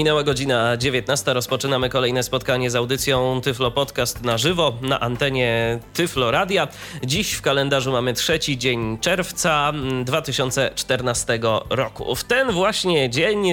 Minęła godzina 19. Rozpoczynamy kolejne spotkanie z audycją Tyflo Podcast na żywo na antenie Tyflo Radia. Dziś w kalendarzu mamy trzeci dzień czerwca 2014 roku. W ten właśnie dzień,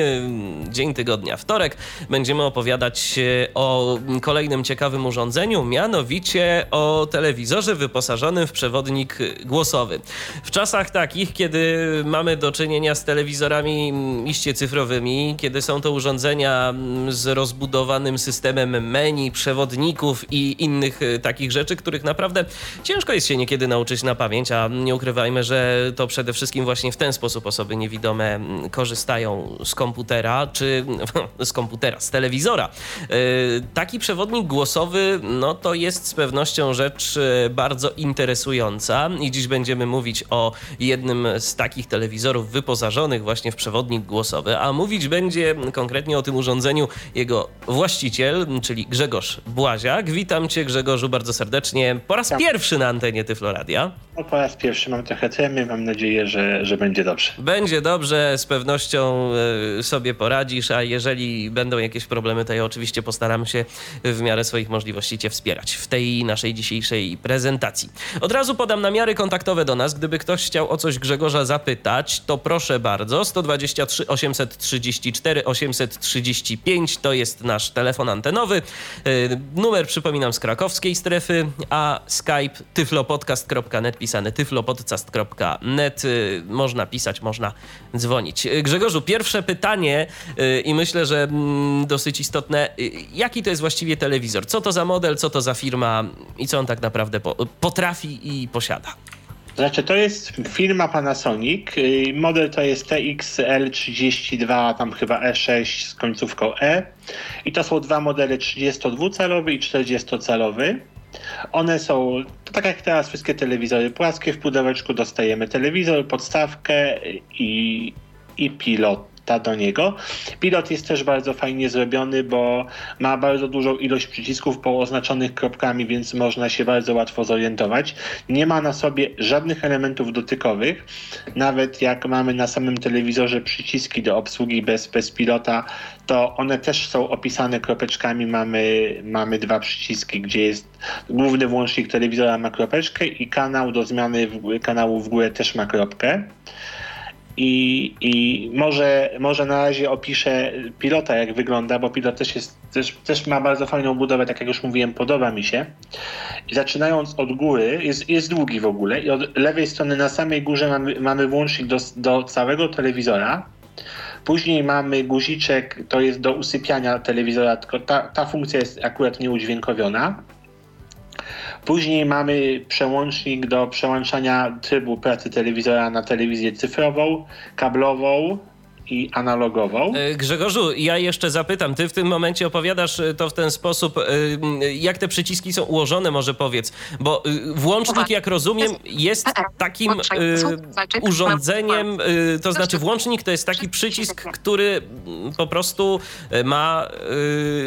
dzień tygodnia, wtorek, będziemy opowiadać o kolejnym ciekawym urządzeniu, mianowicie o telewizorze wyposażonym w przewodnik głosowy. W czasach takich, kiedy mamy do czynienia z telewizorami iście cyfrowymi, kiedy są to urządzenia, Mm, z rozbudowanym systemem menu, przewodników i innych y, takich rzeczy, których naprawdę ciężko jest się niekiedy nauczyć na pamięć, a nie ukrywajmy, że to przede wszystkim właśnie w ten sposób osoby niewidome mm, korzystają z komputera, czy z komputera, z telewizora. Y, taki przewodnik głosowy, no to jest z pewnością rzecz y, bardzo interesująca i dziś będziemy mówić o jednym z takich telewizorów wyposażonych właśnie w przewodnik głosowy, a mówić będzie konkretnie o tym urządzeniu jego właściciel, czyli Grzegorz Błaziak. Witam cię Grzegorzu bardzo serdecznie. Po raz pierwszy na antenie Tyfloradia. No, po raz pierwszy mam trochę tremy, mam nadzieję, że, że będzie dobrze. Będzie dobrze, z pewnością e, sobie poradzisz, a jeżeli będą jakieś problemy, to ja oczywiście postaram się w miarę swoich możliwości cię wspierać w tej naszej dzisiejszej prezentacji. Od razu podam namiary kontaktowe do nas. Gdyby ktoś chciał o coś Grzegorza zapytać, to proszę bardzo. 123 834 830 35 to jest nasz telefon antenowy. Y, numer przypominam z krakowskiej strefy, a Skype tyflopodcast.net pisane tyflopodcast.net. Y, można pisać, można dzwonić. Y, Grzegorzu, pierwsze pytanie i myślę, że mm, dosyć istotne. Jaki to jest właściwie telewizor? Co to za model, co to za firma i co on tak naprawdę potrafi i posiada? Znaczy, to jest firma Panasonic. Y, model to jest TXL32, tam chyba E6 z końcówką E. I to są dwa modele 32-calowy i 40-calowy. One są, tak jak teraz wszystkie telewizory płaskie, w pudełeczku dostajemy telewizor, podstawkę i, i pilot do niego. Pilot jest też bardzo fajnie zrobiony, bo ma bardzo dużą ilość przycisków pooznaczonych kropkami, więc można się bardzo łatwo zorientować. Nie ma na sobie żadnych elementów dotykowych. Nawet jak mamy na samym telewizorze przyciski do obsługi bez, bez pilota, to one też są opisane kropeczkami. Mamy, mamy dwa przyciski, gdzie jest główny włącznik telewizora ma kropeczkę i kanał do zmiany kanału w górę też ma kropkę. I, i może, może na razie opiszę pilota, jak wygląda, bo pilot też, jest, też, też ma bardzo fajną budowę, tak jak już mówiłem, podoba mi się. I zaczynając od góry, jest, jest długi w ogóle, i od lewej strony na samej górze mamy, mamy włącznik do, do całego telewizora. Później mamy guziczek, to jest do usypiania telewizora, tylko ta, ta funkcja jest akurat nieudźwiękowiona. Później mamy przełącznik do przełączania trybu pracy telewizora na telewizję cyfrową, kablową, i analogową. E, Grzegorzu, ja jeszcze zapytam, ty w tym momencie opowiadasz e, to w ten sposób, e, jak te przyciski są ułożone, może powiedz, bo włącznik, jak rozumiem, jest takim urządzeniem, to znaczy włącznik to jest taki przycisk, który po prostu ma,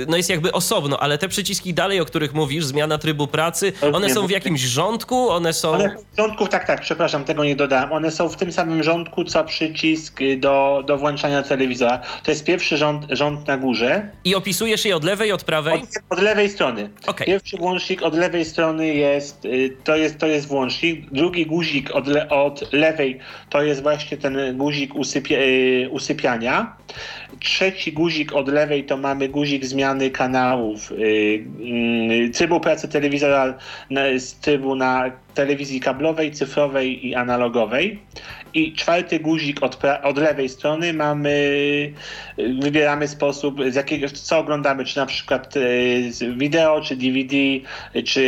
no jest jakby osobno, ale te przyciski dalej, o których mówisz, zmiana trybu pracy, one są w jakimś rządku, one są... One w rządku, tak, tak, przepraszam, tego nie dodałem, one są w tym samym rządku, co przycisk do, do włącznika włączania telewizora. To jest pierwszy rząd, rząd na górze. I opisujesz je od lewej, od prawej? Od, od lewej strony. Okay. Pierwszy włącznik od lewej strony jest y, to, jest, to jest włącznik. Drugi guzik od, le, od lewej to jest właśnie ten guzik usypia, y, usypiania. Trzeci guzik od lewej to mamy guzik zmiany kanałów. Yy, trybu pracy telewizora z trybu na telewizji kablowej, cyfrowej i analogowej. I czwarty guzik od, od lewej strony mamy, wybieramy sposób, z jakiego, co oglądamy, czy na przykład y, wideo, czy DVD, czy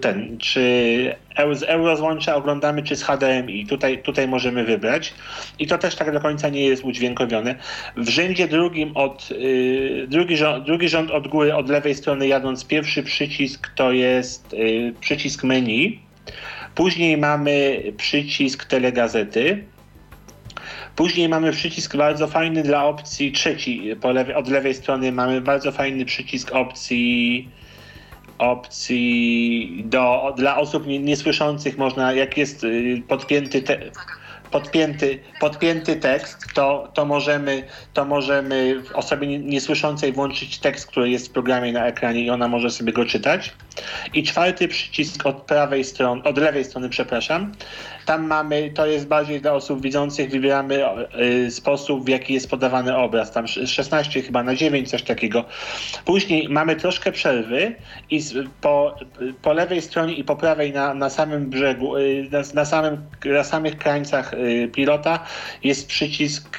ten, czy z Eurozłącza oglądamy, czy z HDMI. Tutaj, tutaj możemy wybrać. I to też tak do końca nie jest udźwiękowione. W rzędzie drugim od, yy, drugi, rząd, drugi rząd od góry, od lewej strony jadąc, pierwszy przycisk to jest yy, przycisk menu. Później mamy przycisk telegazety. Później mamy przycisk bardzo fajny dla opcji trzeci. Lewej, od lewej strony mamy bardzo fajny przycisk opcji opcji do, dla osób niesłyszących można, jak jest y, podpięty te, podpięty, podpięty tekst, to, to, możemy, to możemy osobie niesłyszącej włączyć tekst, który jest w programie na ekranie i ona może sobie go czytać. I czwarty przycisk od prawej strony, od lewej strony, przepraszam. Tam mamy, to jest bardziej dla osób widzących, wybieramy y, sposób, w jaki jest podawany obraz. Tam 16 chyba na 9, coś takiego. Później mamy troszkę przerwy i po, po lewej stronie i po prawej na, na samym brzegu, y, na, na, samym, na samych krańcach y, pilota jest przycisk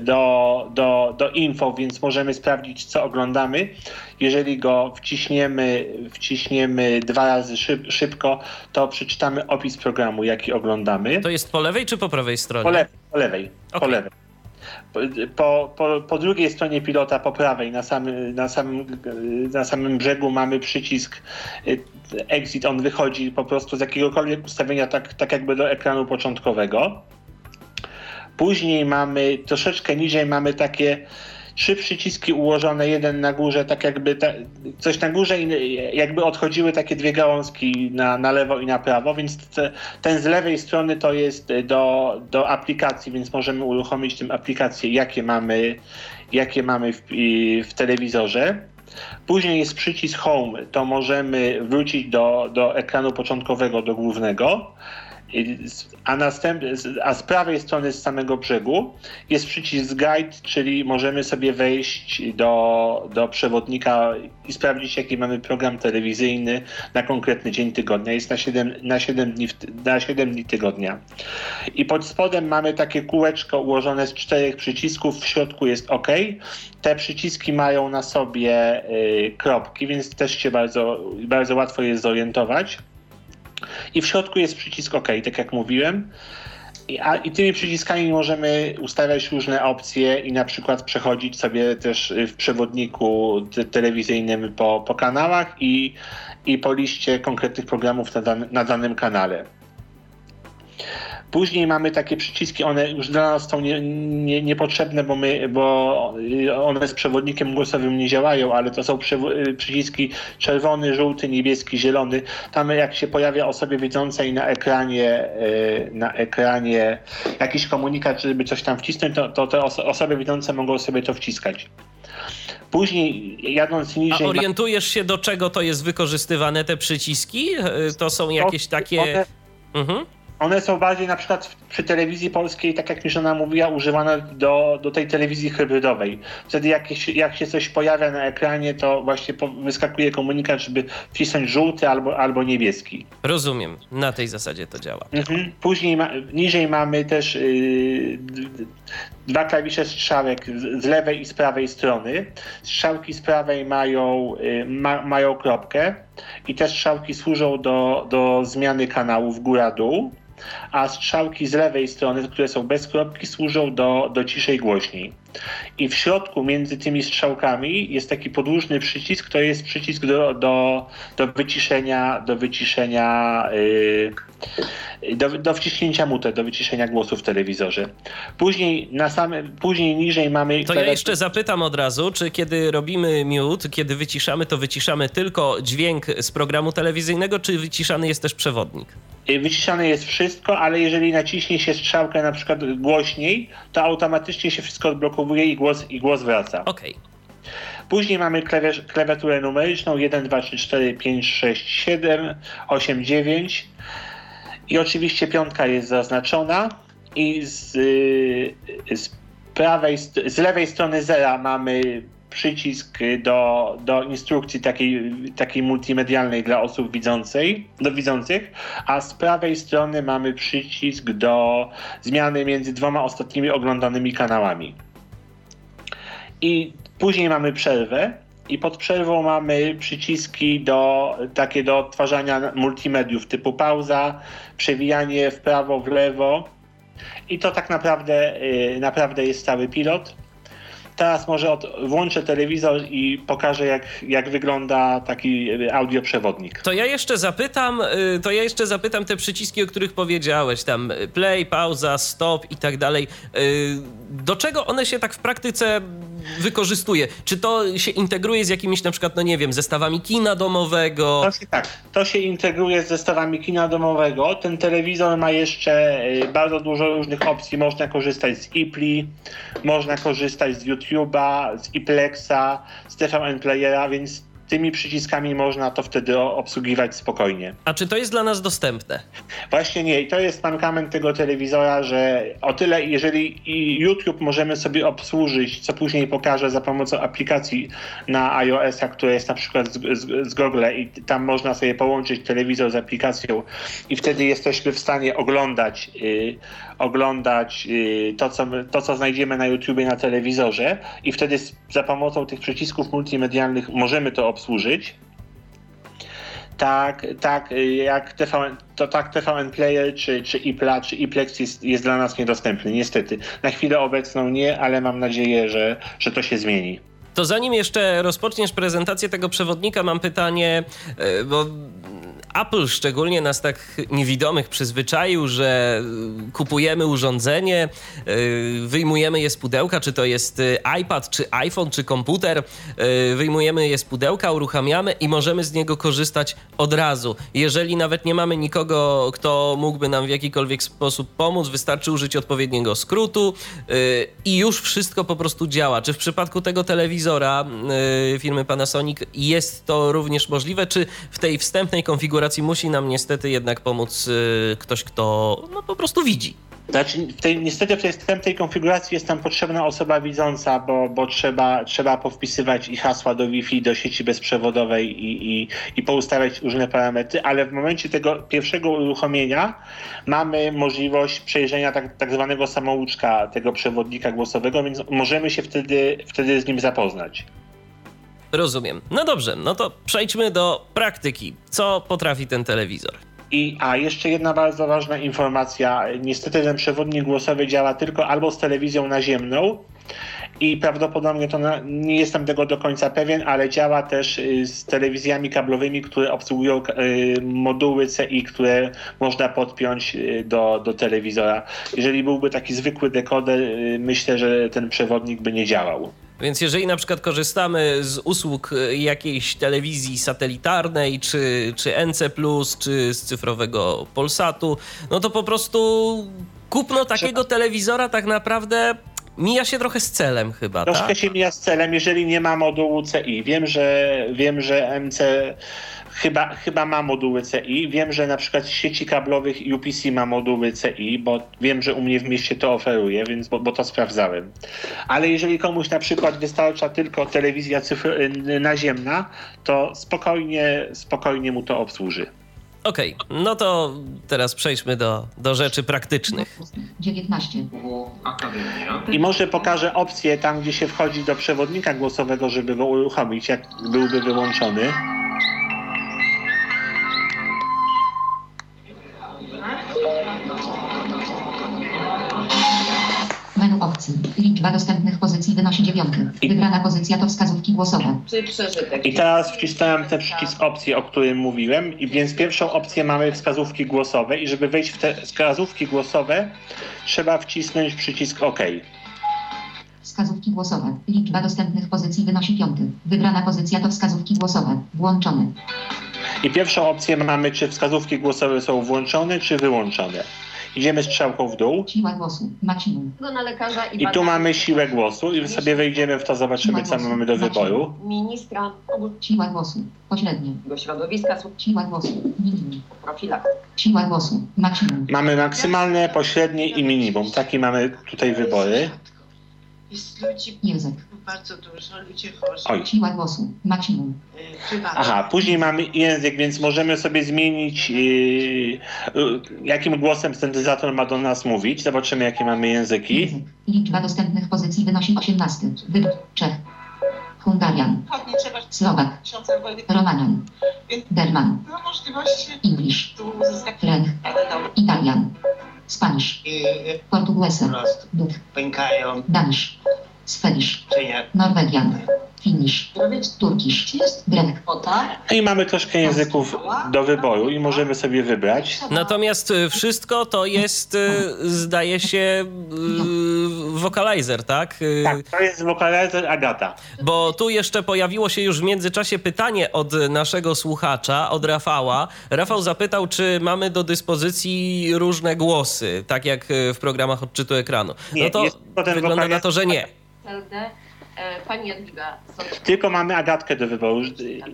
do, do, do info, więc możemy sprawdzić, co oglądamy. Jeżeli go wciśniemy, wciśniemy dwa razy szyb, szybko, to przeczytamy opis programu, jaki oglądamy. To jest po lewej czy po prawej stronie? Po, lewej. Po lewej. Okay. Po lewej. Po, po, po, drugiej stronie pilota, po prawej, na samym, na, samym, na samym brzegu mamy przycisk y, exit, on wychodzi po prostu z jakiegokolwiek ustawienia, tak, tak jakby do ekranu początkowego. Później mamy, troszeczkę niżej mamy takie trzy przyciski ułożone jeden na górze, tak jakby ta, coś na górze i jakby odchodziły takie dwie gałązki na, na lewo i na prawo, więc te, ten z lewej strony to jest do, do aplikacji, więc możemy uruchomić tę aplikację, jakie mamy, jakie mamy w, w telewizorze. Później jest przycisk Home, to możemy wrócić do, do ekranu początkowego, do głównego a, następ, a z prawej strony z samego brzegu jest przycisk guide, czyli możemy sobie wejść do, do przewodnika i sprawdzić, jaki mamy program telewizyjny na konkretny dzień tygodnia. Jest na 7, na 7, dni, na 7 dni tygodnia. I pod spodem mamy takie kółeczko ułożone z czterech przycisków, w środku jest OK. Te przyciski mają na sobie y, kropki, więc też się bardzo, bardzo łatwo jest zorientować. I w środku jest przycisk OK, tak jak mówiłem. I, a, I tymi przyciskami możemy ustawiać różne opcje i na przykład przechodzić sobie też w przewodniku te, telewizyjnym po, po kanałach i, i po liście konkretnych programów na, dan, na danym kanale. Później mamy takie przyciski, one już dla nas są nie, nie, niepotrzebne, bo, my, bo one z przewodnikiem głosowym nie działają, ale to są przyciski czerwony, żółty, niebieski, zielony. Tam jak się pojawia osobie widzącej na ekranie, e, na ekranie jakiś komunikat, żeby coś tam wcisnąć, to, to te osoby widzące mogą sobie to wciskać. Później jadąc niżej... A orientujesz się do czego to jest wykorzystywane te przyciski? E, to są jakieś takie... Mhm. One są bardziej na przykład przy telewizji polskiej, tak jak mi żona mówiła, używane do, do tej telewizji hybrydowej. Wtedy jak, jak się coś pojawia na ekranie, to właśnie wyskakuje komunikat, żeby wcisnąć żółty albo, albo niebieski. Rozumiem. Na tej zasadzie to działa. Mhm. Później ma, niżej mamy też yy, dwa klawisze strzałek z, lewej i z prawej strony. Strzałki z prawej mają, yy, ma, mają kropkę i te strzałki służą do, do zmiany kanałów góra-dół a strzałki z lewej strony, które są bez kropki, służą do, do ciszej głośniej. I w środku między tymi strzałkami jest taki podłużny przycisk, to jest przycisk do, do, do wyciszenia, do wyciszenia yy, do, do wciśnięcia mute, do wyciszenia głosu w telewizorze. Później na samym, później niżej mamy... To ja jeszcze zapytam od razu, czy kiedy robimy mute, kiedy wyciszamy, to wyciszamy tylko dźwięk z programu telewizyjnego, czy wyciszany jest też przewodnik? Y, wyciszane jest wszystko, ale jeżeli naciśnie się strzałkę na przykład głośniej, to automatycznie się wszystko odblokowuje i głos, i głos wraca. Okej. Okay. Później mamy klawiaturę numeryczną 1, 2, 3, 4, 5, 6, 7, 8, 9 i oczywiście piątka jest zaznaczona i z, y, z prawej, z lewej strony zera mamy przycisk do, do instrukcji takiej, takiej multimedialnej dla osób widzącej, do widzących, a z prawej strony mamy przycisk do zmiany między dwoma ostatnimi oglądanymi kanałami. I później mamy przerwę, i pod przerwą mamy przyciski do, takie do odtwarzania multimediów typu pauza, przewijanie w prawo, w lewo. I to tak naprawdę, y, naprawdę jest cały pilot. teraz może od, włączę telewizor i pokażę, jak, jak wygląda taki audioprzewodnik. To ja jeszcze zapytam, y, to ja jeszcze zapytam te przyciski, o których powiedziałeś, tam play, pauza, stop i tak dalej. Y, do czego one się tak w praktyce wykorzystuje? Czy to się integruje z jakimiś na przykład, no nie wiem, zestawami kina domowego? To tak, to się integruje z zestawami kina domowego. Ten telewizor ma jeszcze y, bardzo dużo różnych opcji. Można korzystać z iPli, można korzystać z YouTube'a, z iPlexa, z TVN Playera, więc tymi przyciskami można to wtedy obsługiwać spokojnie. A czy to jest dla nas dostępne? Właśnie nie. I to jest mankament tego telewizora, że o tyle, jeżeli YouTube możemy sobie obsłużyć, co później pokażę za pomocą aplikacji na iOS-a, która jest na przykład z, z, z Google i tam można sobie połączyć telewizor z aplikacją i wtedy jesteśmy w stanie oglądać, yy, oglądać yy, to, co, to, co znajdziemy na YouTubie na telewizorze i wtedy za pomocą tych przycisków multimedialnych możemy to obsłużyć. Tak, tak jak TVN, to tak TVN Player, czy, czy iPla, czy iPlex jest, jest dla nas niedostępny, niestety. Na chwilę obecną nie, ale mam nadzieję, że, że to się zmieni. To zanim jeszcze rozpoczniesz prezentację tego przewodnika, mam pytanie, e, bo Apple szczególnie nas tak niewidomych przyzwyczaił, że kupujemy urządzenie, y, wyjmujemy je z pudełka, czy to jest y, iPad, czy iPhone, czy komputer, wyjmujemy je z pudełka, uruchamiamy i możemy z niego korzystać od razu. Jeżeli nawet nie mamy nikogo, kto mógłby nam w jakikolwiek sposób pomóc, wystarczy użyć odpowiedniego skrótu i już wszystko po prostu działa. Czy w przypadku tego telewizora firmy Panasonic jest to również możliwe, czy w tej wstępnej konfiguracji konfiguracji musi nam niestety jednak pomóc y, ktoś, kto no, po prostu widzi. Znaczy, w tej, niestety w tej wstępnej konfiguracji jest tam potrzebna osoba widząca, bo, bo trzeba, trzeba powpisywać i hasła do Wi-Fi, do sieci bezprzewodowej i, i, i poustawiać różne parametry, ale w momencie tego pierwszego uruchomienia mamy możliwość przejrzenia tak, tak zwanego samouczka tego przewodnika głosowego, więc możemy się wtedy, wtedy z nim zapoznać. Rozumiem. No dobrze, no to przejdźmy do praktyki. Co potrafi ten telewizor? I, a jeszcze jedna bardzo ważna informacja. Niestety ten przewodnik głosowy działa tylko albo z telewizją naziemną i prawdopodobnie to na, nie jestem tego do końca pewien, ale działa też y, z telewizjami kablowymi, które obsługują y, moduły CI, które można podpiąć y, do, do telewizora. Jeżeli byłby taki zwykły dekoder, myślę, że ten przewodnik by nie działał. Więc jeżeli na przykład korzystamy z usług e, jakiejś telewizji satelitarnej, czy, czy NC, czy z cyfrowego Polsatu, no to po prostu kupno takiego telewizora tak naprawdę mija się trochę z celem chyba, Troszkę tak? się mija z celem, jeżeli nie ma modułu CI. Wiem, że wiem, że MC chyba, chyba ma moduły CI. Wiem, że na przykład sieci kablowych UPC ma moduły CI, bo wiem, że u mnie w mieście to oferuje, więc bo, bo to sprawdzałem. Ale jeżeli komuś na przykład wystarcza tylko telewizja cyfr y, naziemna, to spokojnie, spokojnie mu to obsłuży. Okej, okay, no to teraz przejdźmy do, do rzeczy praktycznych. 19. I może pokażę opcję tam, gdzie się wchodzi do przewodnika głosowego, żeby go uruchomić, jak byłby wyłączony. Menu opcji. Liczba dostępnych pozycji wynosi dziewiąty. Wybrana pozycja to wskazówki głosowe. Czy przeżytek. I teraz wcisnąłem ten przycisk opcji, o którym mówiłem. I więc pierwszą opcję mamy wskazówki głosowe i żeby wejść w te wskazówki głosowe trzeba wcisnąć przycisk OK. Wskazówki głosowe. Liczba dostępnych pozycji wynosi piąty. Wybrana pozycja to wskazówki głosowe. Włączone. I pierwszą opcję mamy, czy wskazówki głosowe są włączone, czy wyłączone. Idziemy strzałką w dół. Siła głosu. Maksimum. na lekarza i, I tu mamy siłę głosu i sobie wejdziemy w to, zobaczymy, co mamy do wyboru. Ministra Siła głosu. Pośrednie. do środowiska Siła głosu. Minimum. profilaktyki. Siła głosu. Maksimum. Mamy maksymalne, pośrednie i minimum. Takie mamy tutaj wybory. Język. Bardzo dużo, ludzie chorzy. Oj. Siła głosu. Maksimum. y. Aha, później mamy język, więc możemy sobie zmienić, yy, yy, jakim głosem syntezator ma do nas mówić. Zobaczymy, jakie mamy języki. Język. Liczba dostępnych pozycji wynosi 18. Wybór. Czech. Hungarian. Słowak. Romanian. German. No English. French. Italian. Spanish. i Portuguesa. po prostu Dud. pękają. Danish. Swedish, nie? Norwegian, Finnish, Turkish, Grek, No i mamy troszkę języków do wyboru i możemy sobie wybrać. Natomiast y, wszystko to jest, y, zdaje się, y, vocalizer, tak? Y, Tak, to jest wokalizer Agata. Bo tu jeszcze pojawiło się już w międzyczasie pytanie od naszego słuchacza, od Rafała. Rafał zapytał, czy mamy do dyspozycji różne głosy, tak jak y, w programach odczytu ekranu. Nie, no to jest potem wygląda na wokalizer- to, że nie. LD. E, Pani Jadwiga. Tylko mamy Agatkę do wyboru.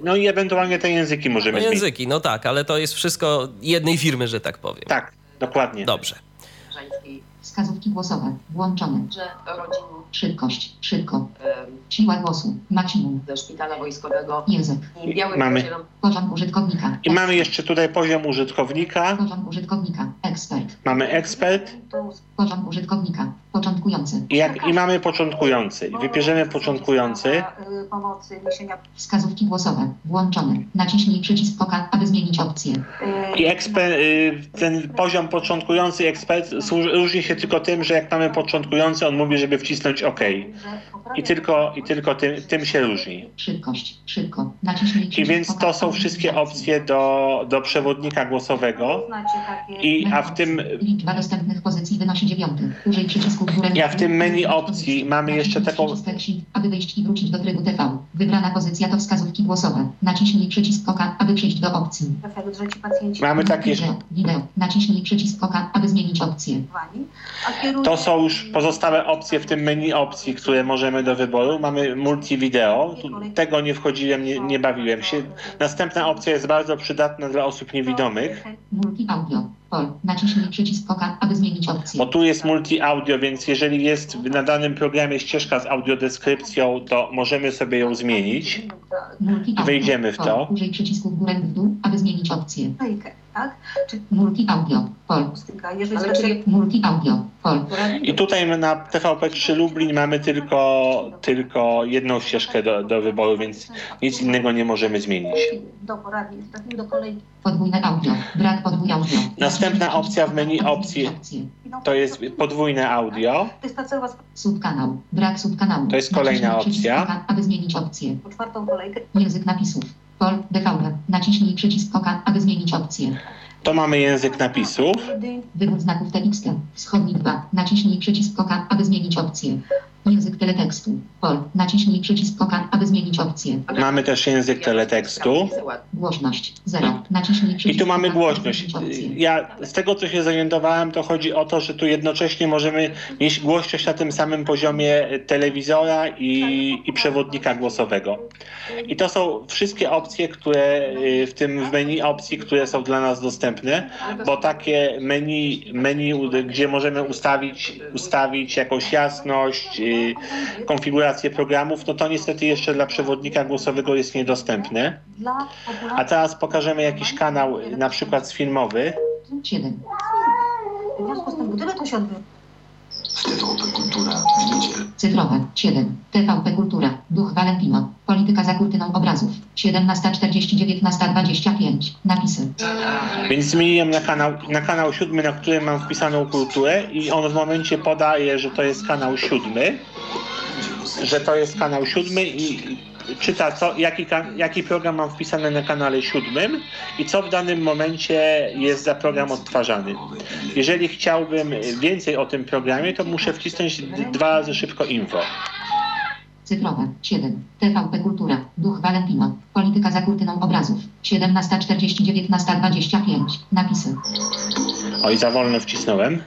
No i ewentualnie te języki No możemy zmienić. języki, no tak, ale to jest wszystko jednej firmy, że tak powiem. Tak, dokładnie. Dobrze. Wskazówki głosowe, włączone, że rodzin szybkość, szybko, em, siła głosu, maksimum, ze szpitala wojskowego. Język, i Mamy. poziom poziom użytkownika, I mamy jeszcze tutaj poziom użytkownika. poziom użytkownika, ekspert, Mamy ekspert. Poziom użytkownika, początkujący, i, jak, i mamy początkujący. I wybierzemy początkujący. y, pomocy niesienia wskazówki głosowe, włączone, naciśnij przycisk oka, aby zmienić opcję, y, I eksper, y, ten poziom początkujący ekspert służy- różni się tylko tym, że jak mamy początkujący, on mówi, żeby wcisnąć OK. I tylko, i tylko tym, tym się różni. szybkość, szybko, I więc to są wszystkie opcje do, do przewodnika głosowego. I, a w tym Liczba dostępnych pozycji wynosi dziewiąty. Użyj przycisku w górę. Ja w tym menu opcji mamy jeszcze taką- aby wyjść i wrócić do trybu TV. Wybrana pozycja to wskazówki głosowe. Naciśnij przycisk oka, aby przejść do opcji. Mamy takie. Naciśnij przycisk oka, aby zmienić opcję. To są już pozostałe opcje w tym menu opcji, które możemy do wyboru. Mamy multi video, Tu- tego nie wchodziłem, nie, nie bawiłem się. Następna opcja jest bardzo przydatna dla osób niewidomych, Multi audio. Pol. Naciśnij przycisk oka, aby zmienić opcję. bo tu jest multi audio, więc jeżeli jest na danym programie ścieżka z audiodeskrypcją, to możemy sobie ją zmienić. Audio. Wejdziemy w to. Użyj przycisku w górę w dół, aby zmienić opcję. Tak? Czy Multi audio. Pol. jeżeli Ale czyli- Multi audio. Pol. I tutaj na TVP3 Lublin mamy tylko, tylko jedną ścieżkę do, do wyboru, więc nic innego nie możemy zmienić. do poradni, do kolei. Podwójne audio. Brak audio. Następna opcja w menu opcji. To jest podwójne audio. Subkanał. Brak subkanału. To jest kolejna opcja. aby zmienić opcję. po czwartą kolejkę. Język napisów. Pol. DVB. Naciśnij przycisk oka, aby zmienić opcję. To mamy język napisów. Wybór znaków TXT. Wschodni 2. Naciśnij przycisk oka, aby zmienić opcję. Język teletekstu. Pol. Naciśnij przycisk oka, aby zmienić opcję. Mamy też język teletekstu. Głośność. 0. Naciśnij przycisk I tu mamy głośność. Ja z tego co się zorientowałem, to chodzi o to, że tu jednocześnie możemy mieć głośność na tym samym poziomie telewizora i, i przewodnika głosowego. I to są wszystkie opcje, które y, w tym w menu opcji, które są dla nas dostępne, bo takie menu, menu gdzie możemy ustawić, ustawić jakąś jasność, y, konfigurację programów, no to niestety jeszcze dla przewodnika głosowego jest niedostępne. A teraz pokażemy jakiś kanał, na przykład filmowy. 7. w związku z tym, gdyby to się odbyło, TVP Kultura w niedzielę. Cyfrowe. 7. TVP Kultura. Duch Valentino. Polityka za kurtyną obrazów. 17.40, 19.25. Napisy. Więc zmieniłem na kanał, na kanał siódmy, na którym mam wpisaną kulturę i on w momencie podaje, że to jest kanał siódmy, że to jest kanał siódmy i czyta, co, jaki, jaki program mam wpisany na kanale siódmym i co w danym momencie jest za program odtwarzany. Jeżeli chciałbym więcej o tym programie, to muszę wcisnąć dwa razy szybko info. Cyfrowe. 7. TVP Kultura. Duch Valentino. Polityka za kurtyną obrazów. 17.40, 19.25. Napisy. Oj, za wolno wcisnąłem.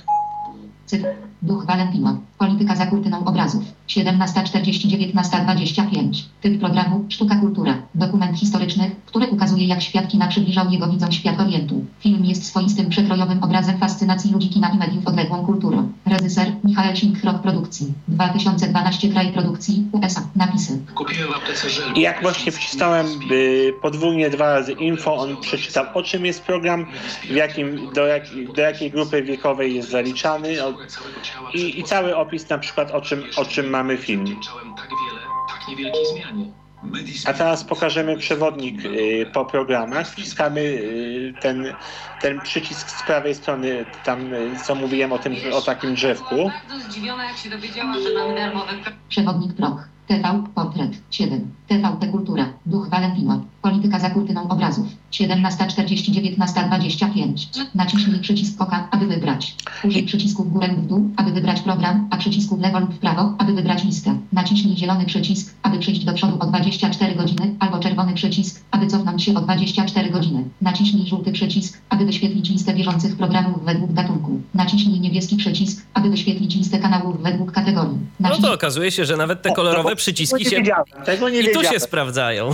Cyfr. Duch Valentino. Polityka za kurtyną obrazów. 17.40, 19.25. Typ programu Sztuka Kultura. Dokument historyczny, który ukazuje jak świat kina przybliżał jego widzom świat Orientu. Film jest swoistym przekrojowym obrazem fascynacji ludzi kina i mediów odległą kulturą. Reżyser Michael Shinkrok Produkcji. 2012 kraj produkcji USA. Napisy. Kupiłem w aptece żel. I jak właśnie wcisnąłem y, podwójnie dwa razy info, on przeczytał o czym jest program, w jakim, do, jak, do jakiej grupy wiekowej jest zaliczany o, i, i cały opis na przykład o czym, o czym mamy film. Tak tak. A teraz pokażemy przewodnik y, po programach. Wciskamy y, ten, ten przycisk z prawej strony, tam y, co mówiłem o tym, o takim drzewku. Bardzo zdziwiona, jak się dowiedziała, że mamy darmowe Przewodnik proch. TV, portret, 7. TVP Kultura, Duch Valentino, Polityka za kurtyną obrazów, 17.40, 19.25. Naciśnij przycisk oka, aby wybrać. Użyj przycisku w górę lub w dół, aby wybrać program, a przycisku w lewo lub w prawo, aby wybrać listę. Naciśnij zielony przycisk, aby przejść do przodu o 24 godziny, albo czerwony przycisk, aby cofnąć się o 24 godziny. Naciśnij żółty przycisk, aby wyświetlić listę bieżących programów według gatunku. Naciśnij niebieski przycisk, aby wyświetlić listę kanałów według kategorii. No Naciśnij to okazuje się, że nawet te kolorowe przyciski się wiedziałem, tego nie i tu się sprawdzają.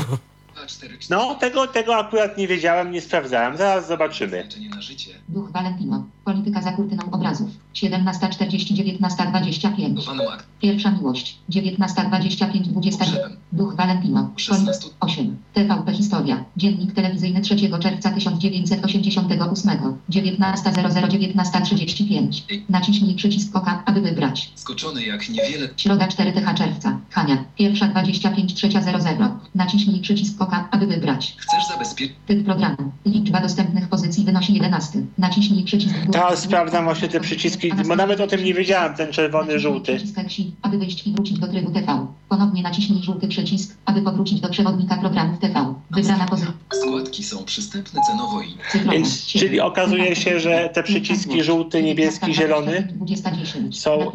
2, 4, 4. No, tego, tego akurat nie wiedziałem, nie sprawdzałem. Zaraz zobaczymy. Leczenie na życie. Duch Valentino. Polityka za kurtyną obrazów. 17.40, 19.25. Vanuatu. Pierwsza miłość. 19.25, 20. Pogrzebem. Duch Valentino. 16. 8. TVP Historia. Dziennik telewizyjny 3 czerwca 1988. 19.00, 19.35. Naciśnij przycisk oka, aby wybrać. Skoczony jak niewiele. Środa 4 TH czerwca. Hania. Pierwsza 25, trzecia 00. Naciśnij przycisk aby wybrać. Chcesz zabezpieczyć. Typ programu. Liczba dostępnych pozycji wynosi 11. Naciśnij przycisk. Teraz sprawdzam właśnie te przyciski, bo nawet o tym nie wiedziałem, ten czerwony, żółty. Przycisk aby wyjść i wrócić do trybu TV. Ponownie naciśnij żółty przycisk, aby powrócić do przewodnika programów TV. Wybrana pozycja. Składki są przystępne cenowo i. Więc, czyli okazuje się, że te przyciski żółty, niebieski, zielony 2010. są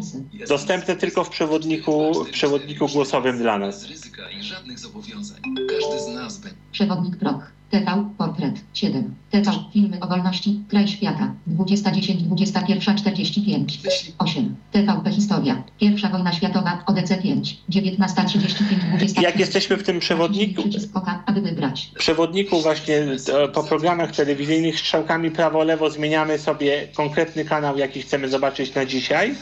dostępne tylko w przewodniku, w przewodniku głosowym dla nas. Bez ryzyka i żadnych zobowiązań. Każdy z. Przewodnik proch. TV, portret, 7. TV, filmy o wolności, kraj świata, 2010, 21.45. Wyślij 8. TVP Historia, pierwsza wojna światowa, ODC 5, 1935, 20. Jak jesteśmy w tym przewodniku, oka, aby wybrać. przewodniku właśnie e, po programach telewizyjnych strzałkami prawo-lewo zmieniamy sobie konkretny kanał, jaki chcemy zobaczyć na dzisiaj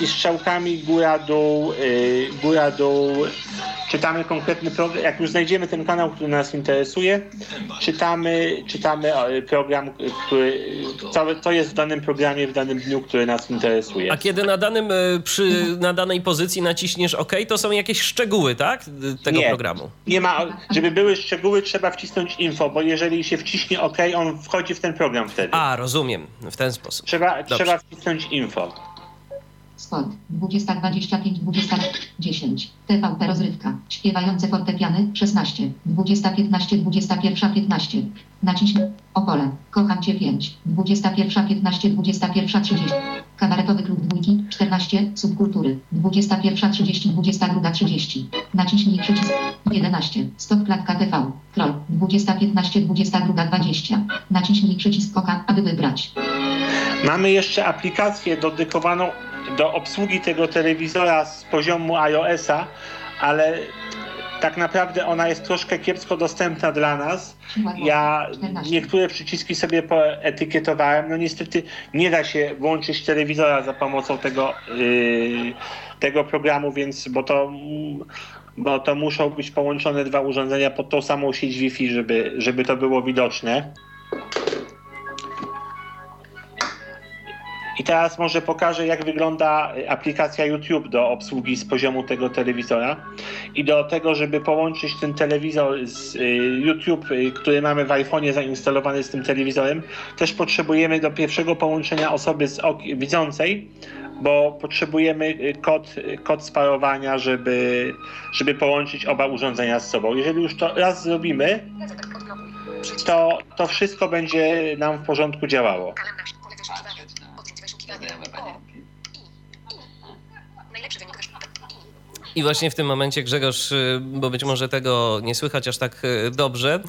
i strzałkami góra-dół, y, góra-dół czytamy konkretny program. Jak już znajdziemy ten kanał, który nas interesuje. Czytamy, czytamy e, program, który, co, co jest w danym programie w danym dniu, który nas interesuje. A kiedy na, danym, e, przy, na danej pozycji naciśniesz OK, to są jakieś szczegóły, tak? Tego Nie. programu. Nie ma, żeby były szczegóły, trzeba wcisnąć info, bo jeżeli się wciśnie OK, on wchodzi w ten program wtedy. A, rozumiem. W ten sposób. Trzeba, Dobrze. trzeba wcisnąć info. Sport. 2025, 2010. TVP rozrywka. Śpiewające fortepiany. 16. 2015, 21.15. Naciśnij. Opole. Kocham cię 5. 21.15, 21.30. Kabaretowy klub dwójki. 14. Subkultury. 21.30, 22.30. Naciśnij przycisk. 11. Stop klatka TV. Troll. 20.15, 22.20. Naciśnij przycisk oka, aby wybrać. Mamy jeszcze aplikację dedykowaną do obsługi tego telewizora z poziomu iOS-a, ale tak naprawdę ona jest troszkę kiepsko dostępna dla nas. Ja niektóre przyciski sobie poetykietowałem. No niestety nie da się włączyć telewizora za pomocą tego, yy, tego programu, więc bo to, bo to muszą być połączone dwa urządzenia pod tą samą sieć Wi-Fi, żeby, żeby to było widoczne. I teraz może pokażę, jak wygląda aplikacja YouTube do obsługi z poziomu tego telewizora. I do tego, żeby połączyć ten telewizor z y, YouTube, y, który mamy w iPhone'ie zainstalowany z tym telewizorem, też potrzebujemy do pierwszego połączenia osoby z ok- widzącej, bo potrzebujemy y, kod, y, kod sparowania, żeby, żeby połączyć oba urządzenia z sobą. Jeżeli już to raz zrobimy, to, to wszystko będzie nam w porządku działało. I właśnie w tym momencie Grzegorz, y, bo być może tego nie słychać aż tak y, dobrze,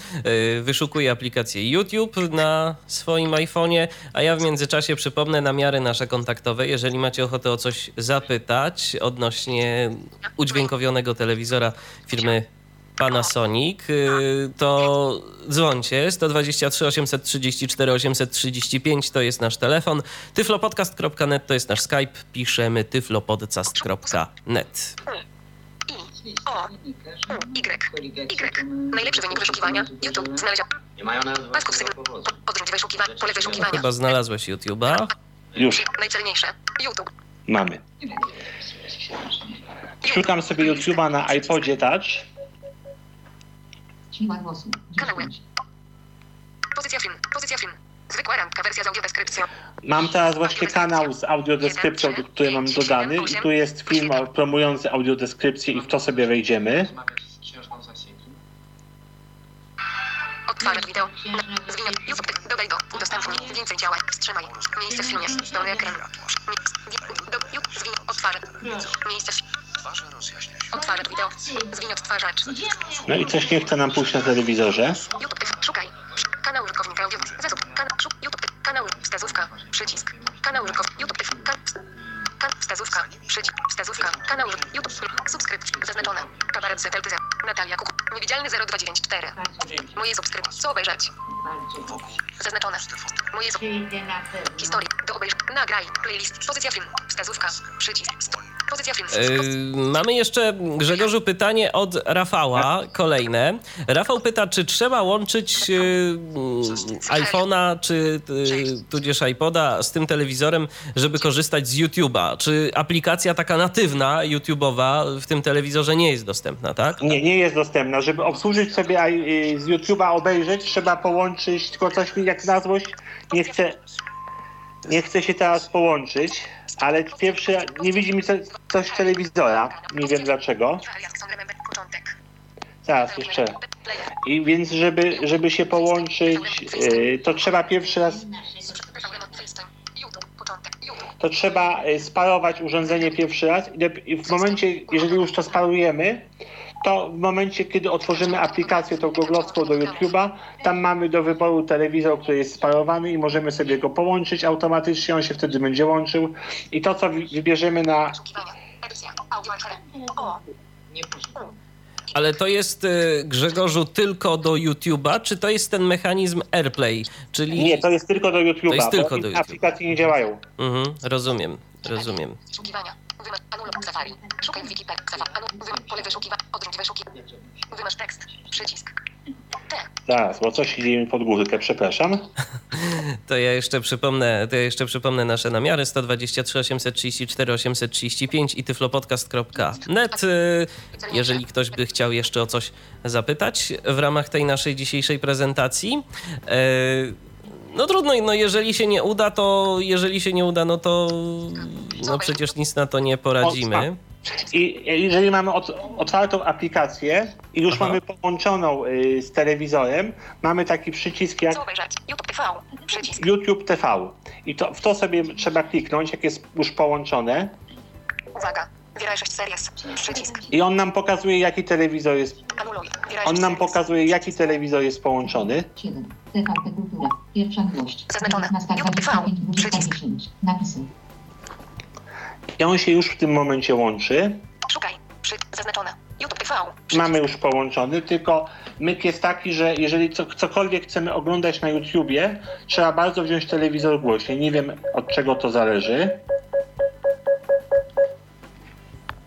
y, wyszukuje aplikację YouTube na swoim iPhone'ie, a ja w międzyczasie przypomnę namiary nasze kontaktowe. Jeżeli macie ochotę o coś zapytać odnośnie udźwiękowionego telewizora firmy Panasonic, to dzwońcie 123 834 835 to jest nasz telefon, tyflopodcast.net to jest nasz Skype, piszemy tyflopodcast.net. O, Y, Y. Najlepszy wynik wyszukiwania. YouTube. Znaleziono. Pasków sygnał. Odrzuć wyszukiwania. Pole wyszukiwania. Chyba znalazłeś YouTube'a. Już Najcelniejsze. YouTube. mamy. Szukam sobie YouTube'a na iPodzie Touch. Głosu. Kanały. 10. Pozycja film. Pozycja film. Zwykła randka, wersja z audiodeskrypcją. Mam teraz właśnie kanał z audiodeskrypcją, który mam dodany i tu jest film promujący audiodeskrypcję i w to sobie wejdziemy. Wideo. Zwinąć. YouTube. Dodaj do. Udostępnij. Więcej działań. Wstrzymaj. Miejsce w filmie. Dolny ekran. Miejsce w... Wideo. Odtwarzacz. No i coś nie chce nam pójść na telewizorze. YouTube. Szukaj. Kanał użytkownika audio. Zasób. Kanał. Szuk. YouTube. Kanał. Wskazówka. Przycisk. Kanał użytkownika. YouTube. Kan. Wskazówka. Przycisk. Wskazówka. Kanał. YouTube. Subskrypcja. Zaznaczone. Kabaret ZLTZ. Natalia Kuku. Niewidzialny 0294. Moje subskrypcje. Co obejrzeć? Zaznaczone. Moje sub... Historii. Do obejrzenia. Nagraj. Playlist. Pozycja film. Wskazówka. Przycisk. Sto- Pozycja film. Yy, mamy jeszcze, Grzegorzu, pytanie od Rafała, kolejne. Rafał pyta, czy trzeba łączyć yy, iPhone'a, czy yy, tudzież iPoda z tym telewizorem, żeby korzystać z YouTube'a? Czy aplikacja taka natywna, YouTube'owa w tym telewizorze nie jest dostępna, tak? Nie, nie jest dostępna. Żeby obsłużyć sobie y, z YouTube'a obejrzeć, trzeba połączyć, tylko coś mi jak na złość nie chce, nie chce się teraz połączyć, ale pierwszy, nie widzi mi co, coś telewizora, nie wiem dlaczego. Zaraz jeszcze. I więc żeby, żeby się połączyć, y, to trzeba pierwszy raz, to trzeba y, sparować urządzenie pierwszy raz i w momencie, jeżeli już to sparujemy, to w momencie, kiedy otworzymy aplikację tą googlowską do YouTube'a, tam mamy do wyboru telewizor, który jest sparowany i możemy sobie go połączyć automatycznie, on się wtedy będzie łączył i to, co wy- wybierzemy na... Ale to jest, yy, Grzegorzu, tylko do YouTube'a, czy to jest ten mechanizm AirPlay? Czyli... Nie, to jest tylko do YouTube'a, To jest tylko do inne YouTube'a. aplikacje nie działają. Mhm, rozumiem, rozumiem. Wyszukiwania. Wymasz anul Safari. Szukaj w Wikipedia. Safari. Anul. Wymasz pole wyszukiwania. Odrzuć wyszukiwanie. Wymasz tekst. Przycisk. T. Zaraz, bo coś idzie mi pod górkę, przepraszam. To ja jeszcze przypomnę, to ja jeszcze przypomnę nasze namiary 123 834 835 i tyflopodcast.net. Jeżeli ktoś by chciał jeszcze o coś zapytać w ramach tej naszej dzisiejszej prezentacji. Y, No trudno, no jeżeli się nie uda, to jeżeli się nie uda, no to no przecież nic na to nie poradzimy. I jeżeli mamy ot, otwartą aplikację i już Aha. mamy połączoną y, z telewizorem, mamy taki przycisk jak? YouTube TV. Przycisk. YouTube TV. I to, w to sobie trzeba kliknąć, jak jest już połączone. Uwaga. Wieraj 6 series. Przycisk. I on nam pokazuje, jaki telewizor jest. Anuluj. On 6 nam pokazuje, jaki telewizor jest połączony. 7. TVP Kultura. Pierwsza miłość. Zaznaczone. 19.25, Przycisk. 20.10. Napisy. I on się już w tym momencie łączy. Szukaj. Przy... Zaznaczone. YouTube TV. Mamy już połączony, tylko myk jest taki, że jeżeli co, cokolwiek chcemy oglądać na YouTubie, trzeba bardzo wziąć telewizor głośniej. Nie wiem od czego to zależy.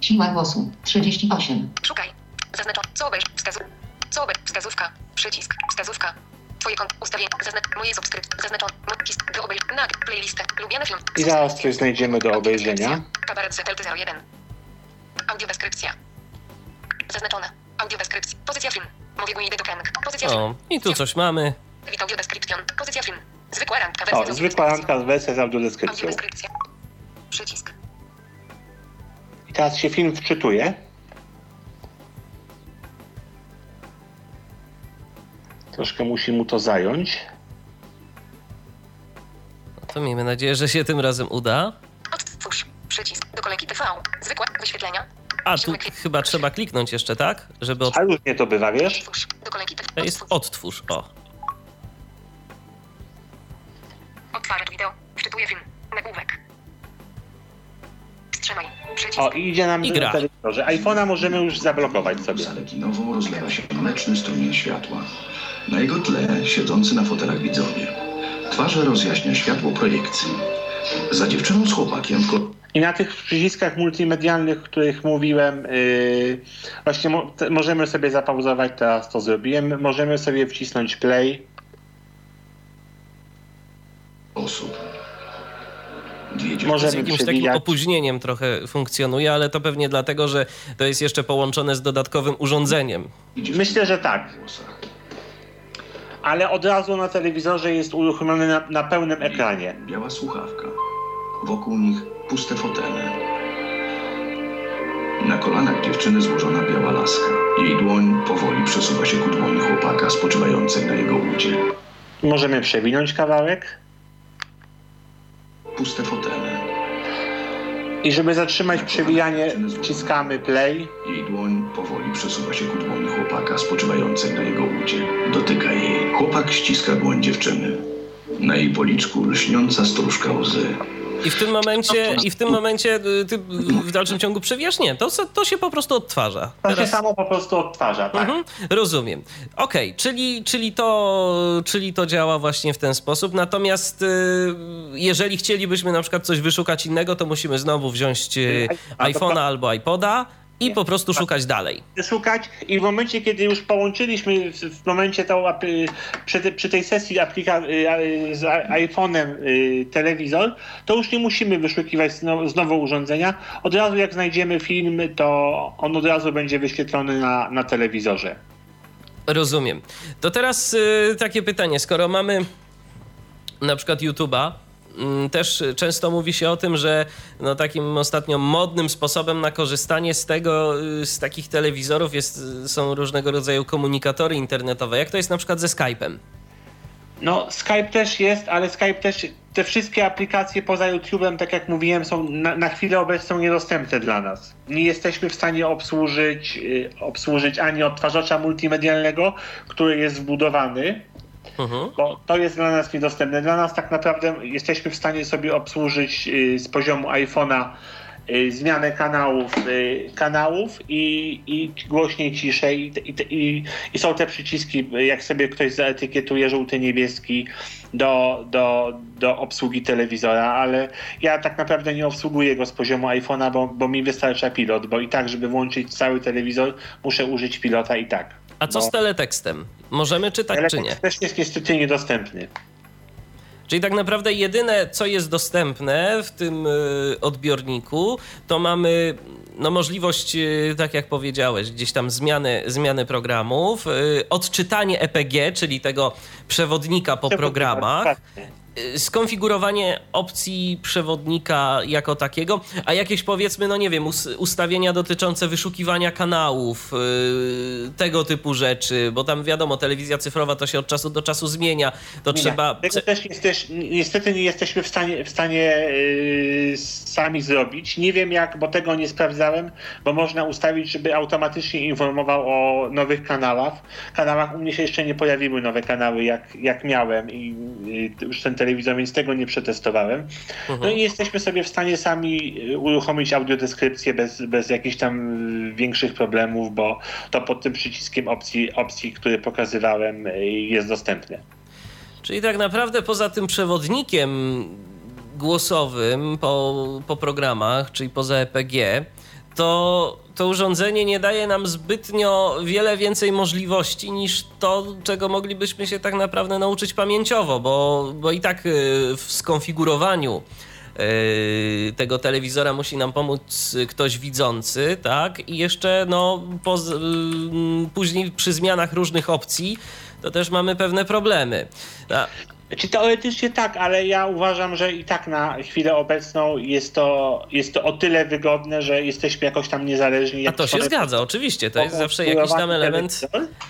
Siła głosu. 38. Szukaj. Zaznaczone. Co obejrz? Wskazu... Co obejrz? Wskazówka. Przycisk. Wskazówka. Twoje kont. Ustawienie. Zaznacz... Moje subskrypcje. Zaznaczone. His... Do obejrz... Nag. Playlistę. Lubiany film. I zaraz coś znajdziemy do obejrzenia. Kabaret ZLT 01. Audiodeskrypcja. Zaznaczone. Audiodeskrypcja. Pozycja film. Mówię go idę do Keng. Pozycja film. O, i tu coś mamy. Wit audiodeskrypcjon. Pozycja film. Zwykła randka. O, wersja z zwykła randka z wersją z audiodeskrypcją. Audiodeskrypcja. Przycisk. I teraz się film wczytuje. Troszkę musi mu to zająć. No to miejmy nadzieję, że się tym razem uda. Odtwórz. Przycisk. Do kolejki TV. Zwykła. Wyświetlenia. A, tu chyba trzeba kliknąć jeszcze, tak? Żeby od... A różnie to bywa, wiesz? Odtwórz. Do kolejki TV. To jest odtwórz, o. Odtwarzacz wideo. Wczytuję film. Nagłówek. Wstrzymaj. Przycisk. O, idzie nam I gra. telewizorze. iPhone'a możemy już zablokować sobie. Zalekinowo rozlewa się mleczny strumień światła. Na jego tle siedzący na fotelach widzowie. Twarze rozjaśnia światło projekcji. Za dziewczyną z chłopakiem w ko- I na tych przyciskach multimedialnych, o których mówiłem, yy, właśnie mo te, możemy sobie zapauzować, teraz to zrobiłem. Możemy sobie wcisnąć play. osób. Możemy Z jakimś takim opóźnieniem trochę funkcjonuje, ale to pewnie dlatego, że to jest jeszcze połączone z dodatkowym urządzeniem. Myślę, że tak. ale od razu na telewizorze jest uruchomiony na, na pełnym ekranie. Biała słuchawka. Wokół nich puste fotele. Na kolanach dziewczyny złożona biała laska. Jej dłoń powoli przesuwa się ku dłoni chłopaka spoczywającej na jego udzie. Możemy przewinąć kawałek. Puste fotele. I żeby zatrzymać przewijanie, wciskamy play. Jej dłoń powoli przesuwa się ku dłoni chłopaka spoczywającej na jego udzie. Dotyka jej. Chłopak ściska dłoń dziewczyny. Na jej policzku lśniąca stróżka łzy. I w tym momencie, i w tym momencie y, ty w dalszym ciągu przewijasz? Nie, to, to się po prostu odtwarza. To się samo po prostu odtwarza, tak. Mhm, rozumiem. Okej, czyli, czyli, to, czyli to działa właśnie w ten sposób. Natomiast y, jeżeli chcielibyśmy na przykład coś wyszukać innego, to musimy znowu wziąć y, iPhone'a albo iPoda i po prostu szukać dalej. szukać i w momencie, kiedy już połączyliśmy w, momencie tą, przy, przy tej sesji aplika- y, z a- iPhone'em y, telewizor, to już nie musimy wyszukiwać znowu, urządzenia. Od razu jak znajdziemy film, to on od razu będzie wyświetlony na, na telewizorze. Rozumiem. To teraz y, takie pytanie, skoro mamy na przykład YouTube'a, też często mówi się o tym, że no, takim ostatnio modnym sposobem na korzystanie z tego, y, z takich telewizorów jest, y, są różnego rodzaju komunikatory internetowe. Jak to jest na przykład ze Skype'em? No, Skype też jest, ale Skype też, te wszystkie aplikacje poza YouTube'em, tak jak mówiłem, są na, na chwilę obecną niedostępne dla nas. Nie jesteśmy w stanie obsłużyć, y, obsłużyć ani odtwarzacza multimedialnego, który jest wbudowany, Mhm. bo to jest dla nas niedostępne. Dla nas tak naprawdę jesteśmy w stanie sobie obsłużyć y, z poziomu iPhone'a y, zmianę kanałów, y, kanałów i, i głośniej, ciszej i, i, i, są te przyciski, jak sobie ktoś zaetykietuje żółty, niebieski do, do, do obsługi telewizora, ale ja tak naprawdę nie obsługuję go z poziomu iPhone'a, bo, bo mi wystarcza pilot, bo i tak, żeby włączyć cały telewizor, muszę użyć pilota i tak. A co Bo z teletekstem? Możemy czytać czy nie? też jest niestety niedostępny. Czyli tak naprawdę jedyne, co jest dostępne w tym y, odbiorniku, to mamy no, możliwość, y, tak jak powiedziałeś, gdzieś tam zmiany, zmiany programów, y, odczytanie EPG, czyli tego przewodnika po programach, skonfigurowanie opcji przewodnika jako takiego, a jakieś powiedzmy, no nie wiem, us- ustawienia dotyczące wyszukiwania kanałów, y, tego typu rzeczy, bo tam wiadomo, telewizja cyfrowa to się od czasu do czasu zmienia, to Nie, trzeba... Tego też jesteś, niestety nie jesteśmy w stanie, w stanie yy, sami zrobić. Nie wiem jak, bo tego nie sprawdzałem, bo można ustawić, żeby automatycznie informował o nowych kanałach. Kanałach u mnie się jeszcze nie pojawiły nowe kanały, jak, jak miałem i yy, już ten telewizor, więc tego nie przetestowałem. No i nie jesteśmy sobie w stanie sami yy, uruchomić audiodeskrypcję bez, bez jakichś tam większych problemów, bo to pod tym przyciskiem opcji, opcji który pokazywałem, yy, jest dostępne. Czyli tak naprawdę poza tym przewodnikiem głosowym po, po programach, czyli poza EPG, to to urządzenie nie daje nam zbytnio wiele więcej możliwości niż to, czego moglibyśmy się tak naprawdę nauczyć pamięciowo, bo, bo i tak y, w skonfigurowaniu y, tego telewizora musi nam pomóc ktoś widzący, tak? I jeszcze no, poz, y, później przy zmianach różnych opcji to też mamy pewne problemy. A, Czy teoretycznie tak, ale ja uważam, że i tak na chwilę obecną jest to, jest to o tyle wygodne, że jesteśmy jakoś tam niezależni. a to się zgadza, oczywiście. To jest zawsze jakiś tam element,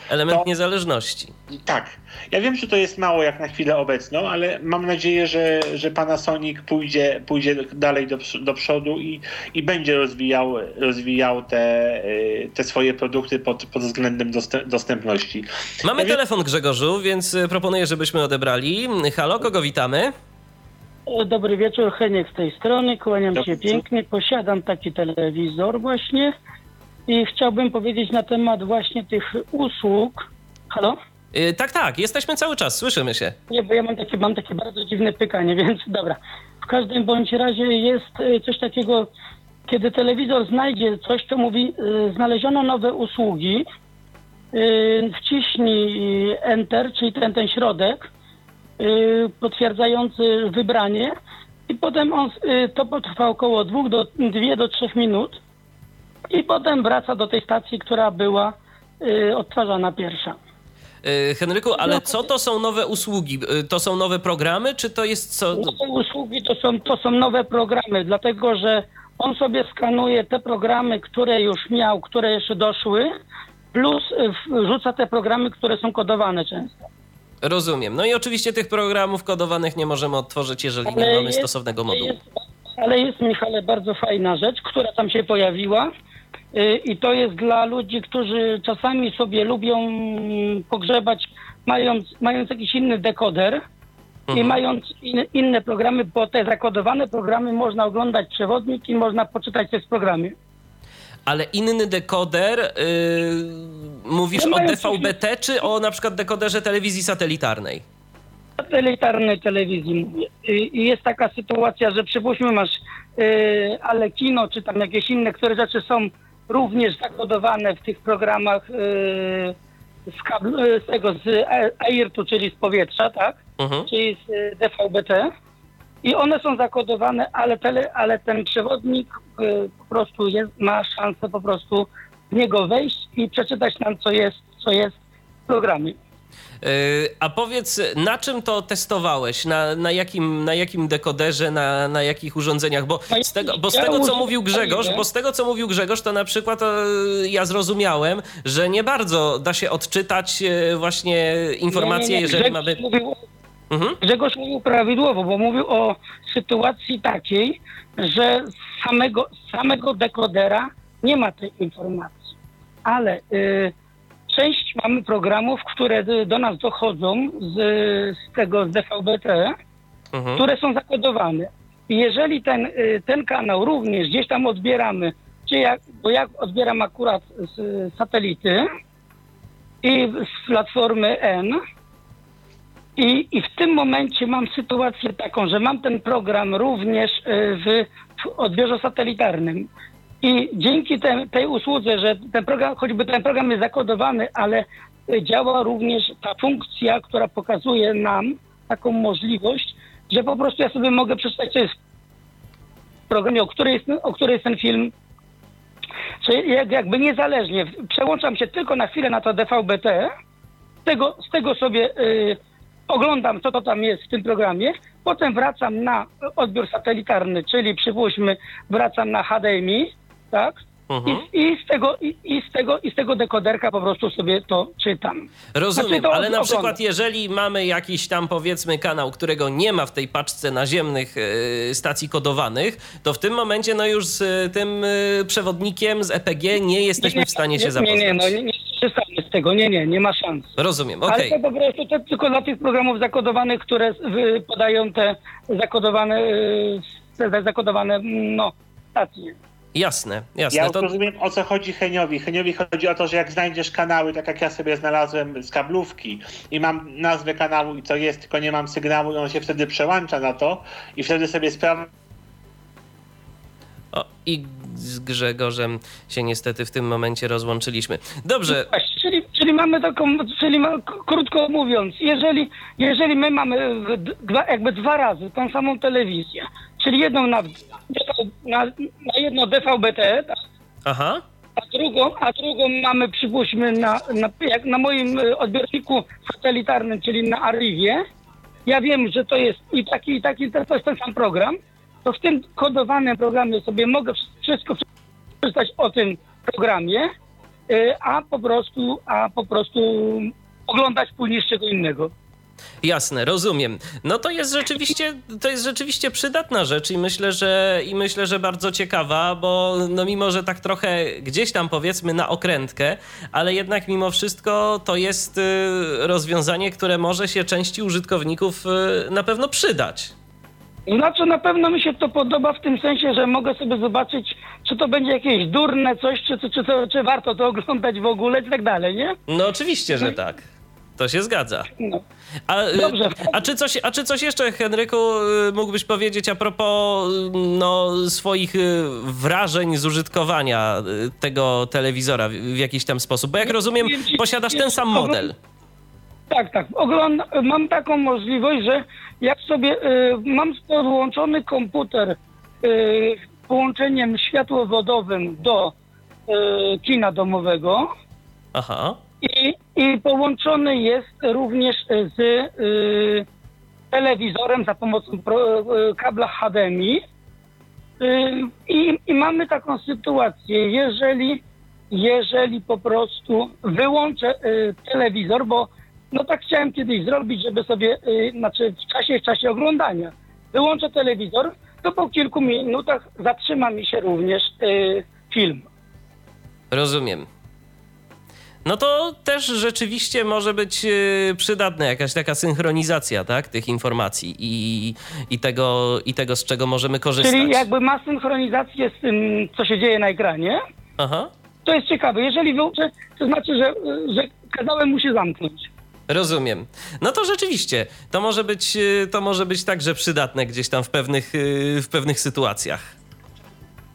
element To- niezależności. Tak. Ja wiem, że to jest mało jak na chwilę obecną, ale mam nadzieję, że, że Panasonic pójdzie, pójdzie dalej do, do przodu i, i będzie rozwijał, rozwijał te, y, te swoje produkty pod, pod względem dostęp, dostępności. Mamy Ja telefon Grzegorzu, więc y, proponuję, żebyśmy odebrali. Halo, kogo witamy? O, Dobry wieczór, Heniek z tej strony, kłaniam Dobry się pięknie. Posiadam taki telewizor właśnie i chciałbym powiedzieć na temat właśnie tych usług. Halo? Y, tak, tak, jesteśmy cały czas, słyszymy się. Nie, bo ja mam takie, mam takie bardzo dziwne pykanie, więc dobra. W każdym bądź razie jest y, coś takiego, kiedy telewizor znajdzie coś, to mówi, y, znaleziono nowe usługi, wciśnij Enter, czyli ten, ten środek, potwierdzający wybranie i potem on, to potrwa około 2 do, 2 do 3 minut i potem wraca do tej stacji, która była odtwarzana pierwsza. Y, Henryku, ale co to są nowe usługi? Y, To są nowe programy, czy to jest co? Nowe usługi to są, to są nowe programy, dlatego że on sobie skanuje te programy, które już miał, które jeszcze doszły, plus y, wrzuca te programy, które są kodowane często. Rozumiem. No i oczywiście tych programów kodowanych nie możemy odtworzyć, jeżeli nie Ale mamy jest- stosownego modułu. Jest, ale jest, Michale, bardzo fajna rzecz, która tam się pojawiła. Y, I to jest dla ludzi, którzy czasami sobie lubią mm, pogrzebać, mając, mając jakiś inny dekoder i Mhm. mając in, inne programy, bo te zakodowane programy można oglądać przewodnik i można poczytać też w programie. Ale inny dekoder, y, mówisz No o DVB-T, czy o na przykład dekoderze telewizji satelitarnej? satelitarnej telewizji mówię. I i jest taka sytuacja, że przypuśćmy masz y, ale kino, czy tam jakieś inne, które rzeczy są również zakodowane w tych programach y, z, y, z tego z AIRT-u, czyli z powietrza, tak? Mhm. Czyli z y, DVB-T. I one są zakodowane, ale, tele, ale ten przewodnik po prostu jest, ma szansę po prostu w niego wejść i przeczytać nam, co jest, co jest w programie. Y, A powiedz, na czym to testowałeś? Na, na, jakim, na jakim dekoderze, na, na jakich urządzeniach? Bo z tego, bo z tego co mówił Grzegorz, bo z tego co mówił Grzegorz, to na przykład e, ja zrozumiałem, że nie bardzo da się odczytać e, właśnie informacje, Nie, nie, nie. jeżeli mamy. Mówił, Mhm. Grzegorz mówił prawidłowo, bo mówił o sytuacji takiej, że z samego, samego dekodera nie ma tej informacji. Ale y, część mamy programów, które do nas dochodzą z, z tego z DVB-T, Mhm. które są zakodowane. I jeżeli ten, y, ten kanał również gdzieś tam odbieramy, czy jak, bo ja odbieram akurat z satelity i z platformy N, i, I w tym momencie mam sytuację taką, że mam ten program również y, w, w odbiorze satelitarnym. I dzięki te, tej usłudze, że ten program, choćby ten program jest zakodowany, ale y, działa również ta funkcja, która pokazuje nam taką możliwość, że po prostu ja sobie mogę przeczytać, co jest w programie, o której jest, o której jest ten film. Czyli jak- jakby niezależnie, przełączam się tylko na chwilę na to DVB-T, z tego, z tego sobie y, oglądam, co to tam jest w tym programie, potem wracam na odbiór satelitarny, czyli przypuśćmy, wracam na HDMI, tak? Mhm. I, I, z tego, i, i, z tego, I z tego dekoderka po prostu sobie to czytam. Rozumiem, Znaczy, to ale na przykład jeżeli mamy jakiś tam powiedzmy kanał, którego nie ma w tej paczce naziemnych e, stacji kodowanych, to w tym momencie no już z e, tym e, przewodnikiem z EPG nie jesteśmy w stanie się nie, zapoznać. Nie, nie, no nie, nie z tego, nie, nie, nie ma szans. Rozumiem, Ale okej. to po prostu to tylko dla tych programów zakodowanych, które podają te zakodowane, y, te zakodowane no, stacje. Jasne, jasne. Ja to... rozumiem o co chodzi Heniowi. Heniowi chodzi o to, że jak znajdziesz kanały, tak jak ja sobie znalazłem z kablówki i mam nazwę kanału i co jest, tylko nie mam sygnału, i on się wtedy przełącza na to i wtedy sobie sprawdza, O, I z Grzegorzem się niestety w tym momencie rozłączyliśmy. Dobrze, Właśnie, czyli, czyli mamy taką, czyli ma, krótko mówiąc, jeżeli, jeżeli my mamy jakby dwa razy tą samą telewizję, czyli jedną na, na, na jedno DVB-T, tak? aha, a drugą, a drugą mamy, przypuśćmy, na, na, jak na moim y, odbiorniku satelitarnym, czyli na Arrivie. Ja wiem, że to jest i taki, i taki, to jest ten sam program. To w tym kodowanym programie sobie mogę wszystko przeczytać o tym programie, y, a po prostu, a po prostu oglądać później z czego innego. Jasne, rozumiem. No to jest rzeczywiście, to jest rzeczywiście przydatna rzecz i myślę, że i myślę, że bardzo ciekawa, bo no mimo, że tak trochę gdzieś tam powiedzmy na okrętkę, ale jednak mimo wszystko to jest y, rozwiązanie, które może się części użytkowników y, na pewno przydać. Znaczy na pewno mi się to podoba w tym sensie, że mogę sobie zobaczyć, czy to będzie jakieś durne coś, czy, czy, czy, czy warto to oglądać w ogóle i tak dalej, nie? No oczywiście, że tak. To się zgadza. No. A, y, Dobrze. a, czy coś, a czy coś jeszcze, Henryku, y, mógłbyś powiedzieć a propos y, no, swoich wrażeń z użytkowania tego telewizora w, jakiś tam sposób? Bo jak rozumiem, posiadasz ten sam model. Tak, tak. Ogląda, mam taką możliwość, że jak sobie y, mam podłączony komputer y, połączeniem światłowodowym do y, kina domowego Aha. I, połączony jest również z y, telewizorem za pomocą pro, y, kabla HDMI. Y, I, I mamy taką sytuację, jeżeli, jeżeli po prostu wyłączę y, telewizor, bo no tak chciałem kiedyś zrobić, żeby sobie, y, znaczy w czasie, w czasie oglądania, wyłączę telewizor, to po kilku minutach zatrzyma mi się również film. Rozumiem. No to też rzeczywiście może być yy, przydatna jakaś taka synchronizacja, tak, tych informacji i, i, tego, i tego, z czego możemy korzystać. Czyli jakby ma synchronizację z tym, co się dzieje na ekranie. Aha. To jest ciekawe. Jeżeli wyłączę, to znaczy, że, że kazałem mu się zamknąć. Rozumiem. No to rzeczywiście, to może być, yy, to może być także przydatne gdzieś tam w pewnych, yy, w pewnych sytuacjach.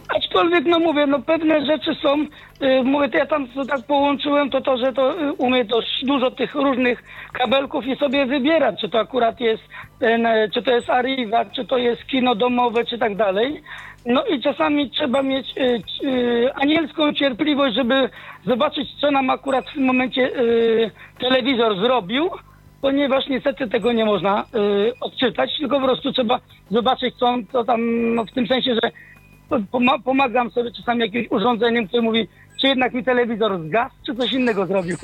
Aczkolwiek, no mówię, no pewne rzeczy są, y, mówię, to ja tam to tak połączyłem, to to, że to y, umie dość dużo tych różnych kabelków i sobie wybierać, czy to akurat jest ten, e, czy to jest Arriva, czy to jest kino domowe, czy tak dalej. No i czasami trzeba mieć y, y, anielską cierpliwość, żeby zobaczyć, co nam akurat w tym momencie y, telewizor zrobił, ponieważ niestety tego nie można y, odczytać, tylko po prostu trzeba zobaczyć, co co tam, no w tym sensie, że pomagam sobie czasami jakimś urządzeniem, które mówi, czy jednak mi telewizor zgasł, czy coś innego zrobił.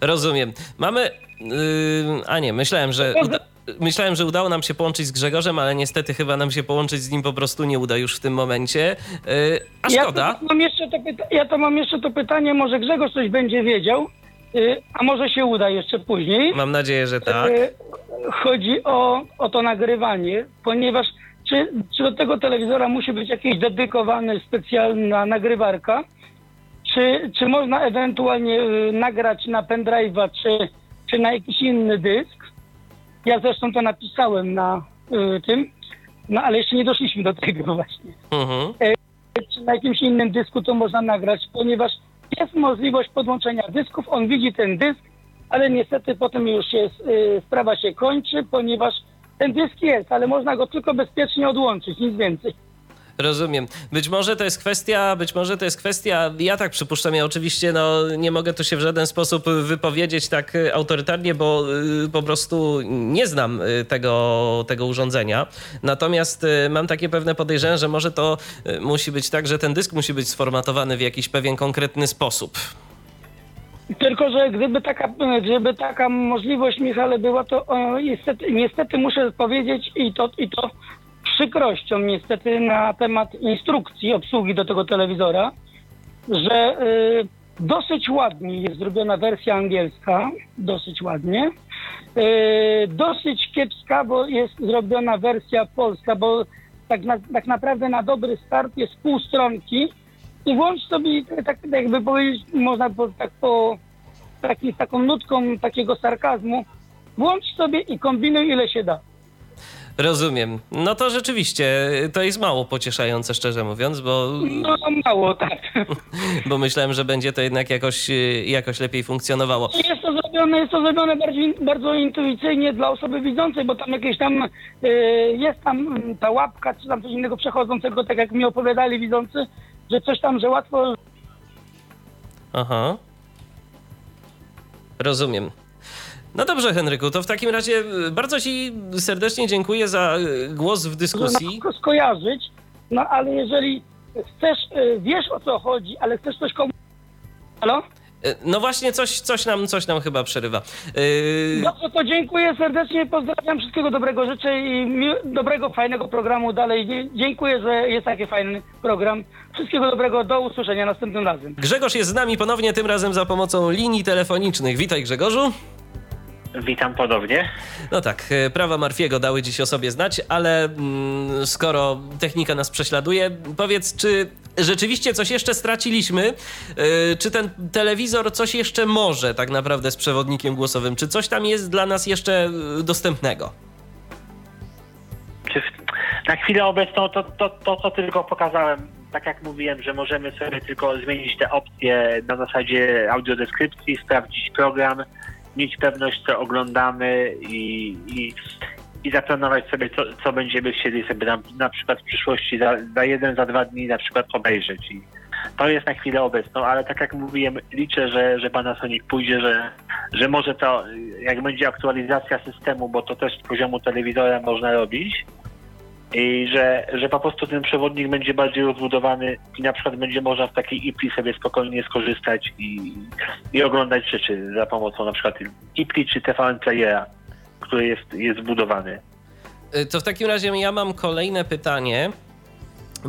Rozumiem. Mamy. Yy, a nie, myślałem, że. Uda, myślałem, że udało nam się połączyć z Grzegorzem, ale niestety chyba nam się połączyć z nim po prostu nie uda już w tym momencie. Yy, a szkoda. Ja to, mam jeszcze to pyta- ja to mam jeszcze to pytanie, może Grzegorz coś będzie wiedział, yy, a może się uda jeszcze później. Mam nadzieję, że tak. Yy, chodzi o, o to nagrywanie, ponieważ czy, czy do tego telewizora musi być jakiś dedykowany specjalna nagrywarka, czy, czy można ewentualnie y, nagrać na pendrive'a, czy, czy na jakiś inny dysk. Ja zresztą to napisałem na y, tym, no ale jeszcze nie doszliśmy do tego właśnie. Mhm. Czy na jakimś innym dysku to można nagrać, ponieważ jest możliwość podłączenia dysków, on widzi ten dysk, ale niestety potem już się, y, sprawa się kończy, ponieważ ten dysk jest, ale można go tylko bezpiecznie odłączyć, nic więcej. Rozumiem. Być może to jest kwestia, być może to jest kwestia, ja tak przypuszczam, ja oczywiście no, nie mogę tu się w żaden sposób wypowiedzieć tak y, autorytarnie, bo y, po prostu nie znam y, tego, tego urządzenia. Natomiast mam takie pewne podejrzenie, że może to musi być tak, że ten dysk musi być sformatowany w jakiś pewien konkretny sposób. Tylko, że gdyby taka, gdyby taka możliwość, Michale, była, to o, niestety, niestety muszę powiedzieć i to, i to przykrością niestety na temat instrukcji obsługi do tego telewizora, że y, dosyć ładnie jest zrobiona wersja angielska, dosyć ładnie. Y, dosyć kiepska, bo jest zrobiona wersja polska, bo tak, na, tak naprawdę na dobry start jest pół stronki i włącz sobie, tak jakby powiedzieć, można po, tak po taki, taką nutką takiego sarkazmu, włącz sobie i kombinuj ile się da. Rozumiem. No to rzeczywiście to jest mało pocieszające, szczerze mówiąc, bo. No mało, tak. Bo myślałem, że będzie to jednak jakoś, jakoś lepiej funkcjonowało. Jest to zrobione, jest to zrobione bardziej, bardzo intuicyjnie dla osoby widzącej, bo tam jakieś tam y, jest tam ta łapka, czy tam coś innego przechodzącego, tak jak mi opowiadali widzący, że coś tam, że łatwo. Aha. Rozumiem. No dobrze, Henryku, to w takim razie bardzo Ci serdecznie dziękuję za głos w dyskusji. Można skojarzyć, no ale jeżeli chcesz, wiesz o co chodzi, ale chcesz coś komuś. Halo? No właśnie, coś, coś, nam, coś nam chyba przerywa. Yy... Dobrze, to dziękuję serdecznie, pozdrawiam, wszystkiego dobrego życzę i mi- dobrego, fajnego programu dalej. Dziękuję, że jest taki fajny program. Wszystkiego dobrego, do usłyszenia następnym razem. Grzegorz jest z nami ponownie, tym razem za pomocą linii telefonicznych. Witaj Grzegorzu. Witam ponownie. No tak, prawa Marfiego dały dziś o sobie znać, ale mm, skoro technika nas prześladuje, powiedz, czy rzeczywiście coś jeszcze straciliśmy? Yy, czy ten telewizor coś jeszcze może tak naprawdę z przewodnikiem głosowym? Czy coś tam jest dla nas jeszcze dostępnego? Czy na chwilę obecną to, to, to, co tylko pokazałem, tak jak mówiłem, że możemy sobie tylko zmienić te opcje na zasadzie audiodeskrypcji, sprawdzić program, mieć pewność, co oglądamy i, i, i zaplanować sobie, co, co będziemy chcieli sobie na, na przykład w przyszłości za, za jeden, za dwa dni na przykład obejrzeć. I To jest na chwilę obecną, ale tak jak mówiłem, liczę, że, że Panasonic pójdzie, że, że może to, jak będzie aktualizacja systemu, bo to też z poziomu telewizora można robić, i że, że po prostu ten przewodnik będzie bardziej rozbudowany i na przykład będzie można w takiej IPLI sobie spokojnie skorzystać i, i oglądać rzeczy za pomocą na przykład IPLI czy TVN Playera, który jest, jest zbudowany. Y, To w takim razie ja mam kolejne pytanie.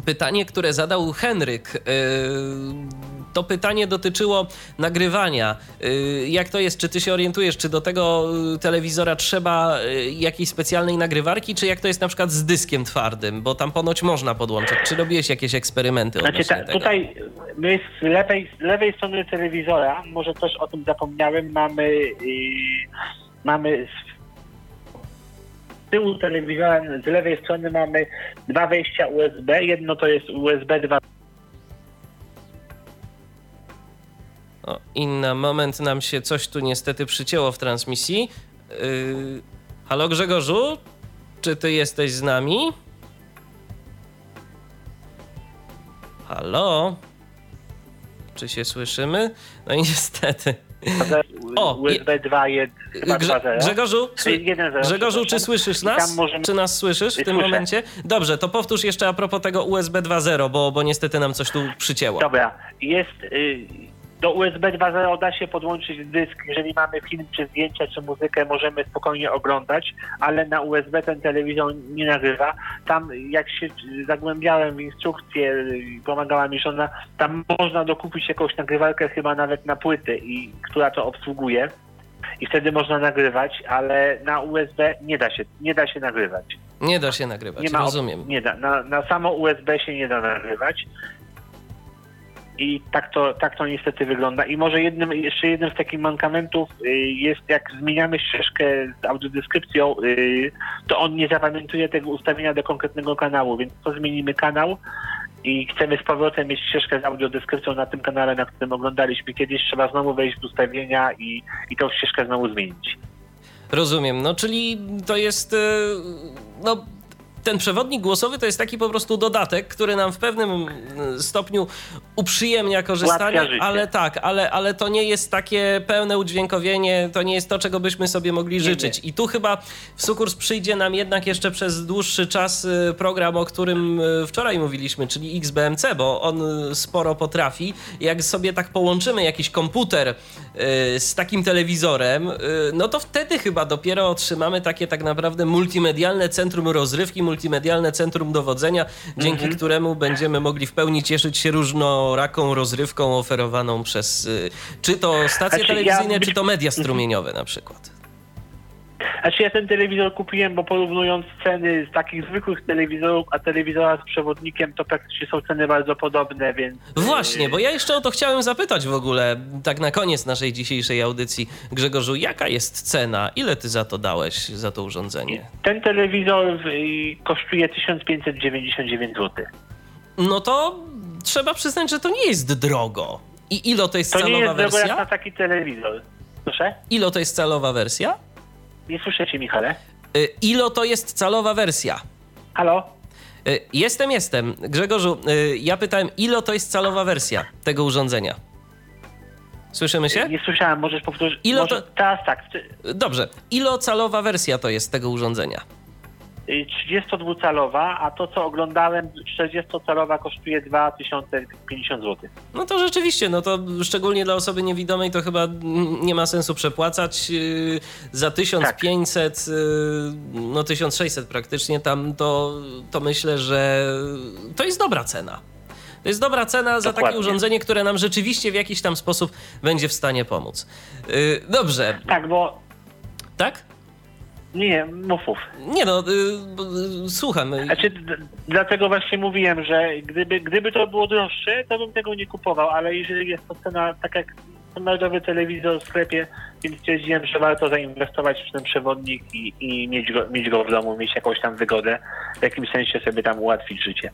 Pytanie, które zadał Henryk. Y, To pytanie dotyczyło nagrywania. Y, Jak to jest? Czy ty się orientujesz, czy do tego telewizora trzeba jakiejś specjalnej nagrywarki, czy jak to jest na przykład z dyskiem twardym? Bo tam ponoć można podłączać. Czy robiłeś jakieś eksperymenty Znaczy ta, tego? tutaj my z lewej, z lewej strony telewizora, może też o tym zapomniałem, mamy yy, mamy tyłu telewizora, z lewej strony mamy dwa wejścia USB. Jedno to jest USB 2 O, inna moment, nam się coś tu niestety przycięło w transmisji. Yy, halo Grzegorzu? Czy ty jesteś z nami? Halo? Czy się słyszymy? No i niestety. O, USB 2 1 chyba Grze, 2.0. Grzegorzu, sły, Ej, 1.0, Grzegorzu, czy słyszysz nas? możemy- Czy nas słyszysz w tym Słyszę. momencie? Dobrze, to powtórz jeszcze a propos tego USB 2.0, bo, bo niestety nam coś tu przycięło. Dobra, jest y, do USB 2.0 da się podłączyć dysk, jeżeli mamy film, czy zdjęcia, czy muzykę, możemy spokojnie oglądać, ale na USB ten telewizor nie nagrywa. Tam jak się zagłębiałem w instrukcję, pomagała mi żona, tam można dokupić jakąś nagrywarkę chyba nawet na płyty, i, która to obsługuje. I wtedy można nagrywać, ale na USB nie da się, nie da się nagrywać. Nie da się nagrywać, Nie ma rozumiem. Nie da. Na, na samo USB się nie da nagrywać. I tak to, tak to niestety wygląda. I może jednym, jeszcze jednym z takich mankamentów y, jest, jak zmieniamy ścieżkę z audiodeskrypcją, y, to on nie zapamiętuje tego ustawienia do konkretnego kanału, więc to zmienimy kanał i chcemy z powrotem mieć ścieżkę z audiodeskrypcją na tym kanale, na którym oglądaliśmy kiedyś, trzeba znowu wejść w ustawienia i, i tą ścieżkę znowu zmienić. Rozumiem. No czyli to jest. e, No. Ten przewodnik głosowy to jest taki po prostu dodatek, który nam w pewnym stopniu uprzyjemnia korzystanie, ale tak, ale, ale to nie jest takie pełne udźwiękowienie, to nie jest to, czego byśmy sobie mogli życzyć. I tu chyba w sukurs przyjdzie nam jednak jeszcze przez dłuższy czas e, program, o którym e, wczoraj mówiliśmy, czyli XBMC, bo on e, sporo potrafi. Jak sobie tak połączymy jakiś komputer z takim telewizorem, no to wtedy chyba dopiero otrzymamy takie tak naprawdę multimedialne centrum rozrywki, multimedialne centrum dowodzenia, dzięki Mhm. któremu będziemy mogli w pełni cieszyć się różnoraką rozrywką oferowaną przez y, czy to stacje Znaczy, ja telewizyjne, być- czy to media strumieniowe na przykład. Znaczy ja ten telewizor kupiłem, bo porównując ceny z takich zwykłych telewizorów, a telewizora z przewodnikiem, to praktycznie są ceny bardzo podobne, więc... Właśnie, y, bo ja jeszcze o to chciałem zapytać w ogóle, tak na koniec naszej dzisiejszej audycji. Grzegorzu, jaka jest cena? Ile ty za to dałeś, za to urządzenie? Ten telewizor y, kosztuje 1599 zł. No to trzeba przyznać, że to nie jest drogo. I ilo to jest To nie calowa jest drogo jak wersja? na taki telewizor. Proszę? Ilo to jest calowa wersja? Nie słyszycie, Michale? Y, Ilo to jest calowa wersja? Halo? Y, Jestem, jestem. Grzegorzu, y, ja pytałem, ilo to jest calowa wersja tego urządzenia? Słyszymy się? Nie słyszałem, możesz powtórzyć? Ilo Może, to- Teraz tak. Dobrze. Ilo calowa wersja to jest tego urządzenia? Y, 32-calowa, a to co oglądałem 40-calowa kosztuje 2050 zł. No to rzeczywiście, no to szczególnie dla osoby niewidomej to chyba nie ma sensu przepłacać. Yy, Za 1500, yy, no 1600 praktycznie tam, to, to myślę, że to jest dobra cena. To jest dobra cena za takie urządzenie, które nam rzeczywiście w jakiś tam sposób będzie w stanie pomóc. Dobrze, Tak, bo... tak? Nie, mów, mów. Nie no, bo, yy, słucham. Znaczy, d- dlatego właśnie mówiłem, że gdyby, gdyby to było droższe, to bym tego nie kupował, ale jeżeli jest to cena, tak jak standardowy telewizor w sklepie, więc stwierdziłem, że warto zainwestować w ten przewodnik i, i mieć, go, mieć go w domu, mieć jakąś tam wygodę, w jakimś sensie sobie tam ułatwić życie.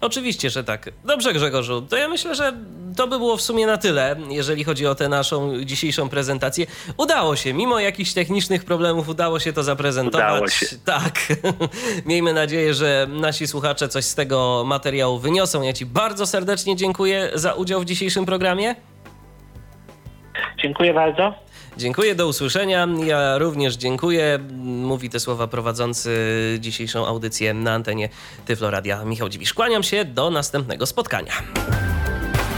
Oczywiście, że tak. Dobrze, Grzegorzu. To ja myślę, że to by było w sumie na tyle, jeżeli chodzi o tę naszą dzisiejszą prezentację. Udało się, mimo jakichś technicznych problemów, udało się to zaprezentować. Udało się. Tak. Miejmy nadzieję, że nasi słuchacze coś z tego materiału wyniosą. Ja Ci bardzo serdecznie dziękuję za udział w dzisiejszym programie. Dziękuję bardzo. Dziękuję, do usłyszenia. Ja również dziękuję. Mówi te słowa prowadzący dzisiejszą audycję na antenie Tyfloradia Michał Dziwisz. Kłaniam się do następnego spotkania.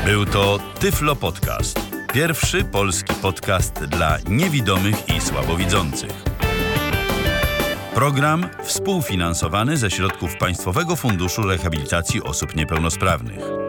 Był to Tyflo Podcast. Pierwszy polski podcast dla niewidomych i słabowidzących. Program współfinansowany ze środków Państwowego Funduszu Rehabilitacji Osób Niepełnosprawnych.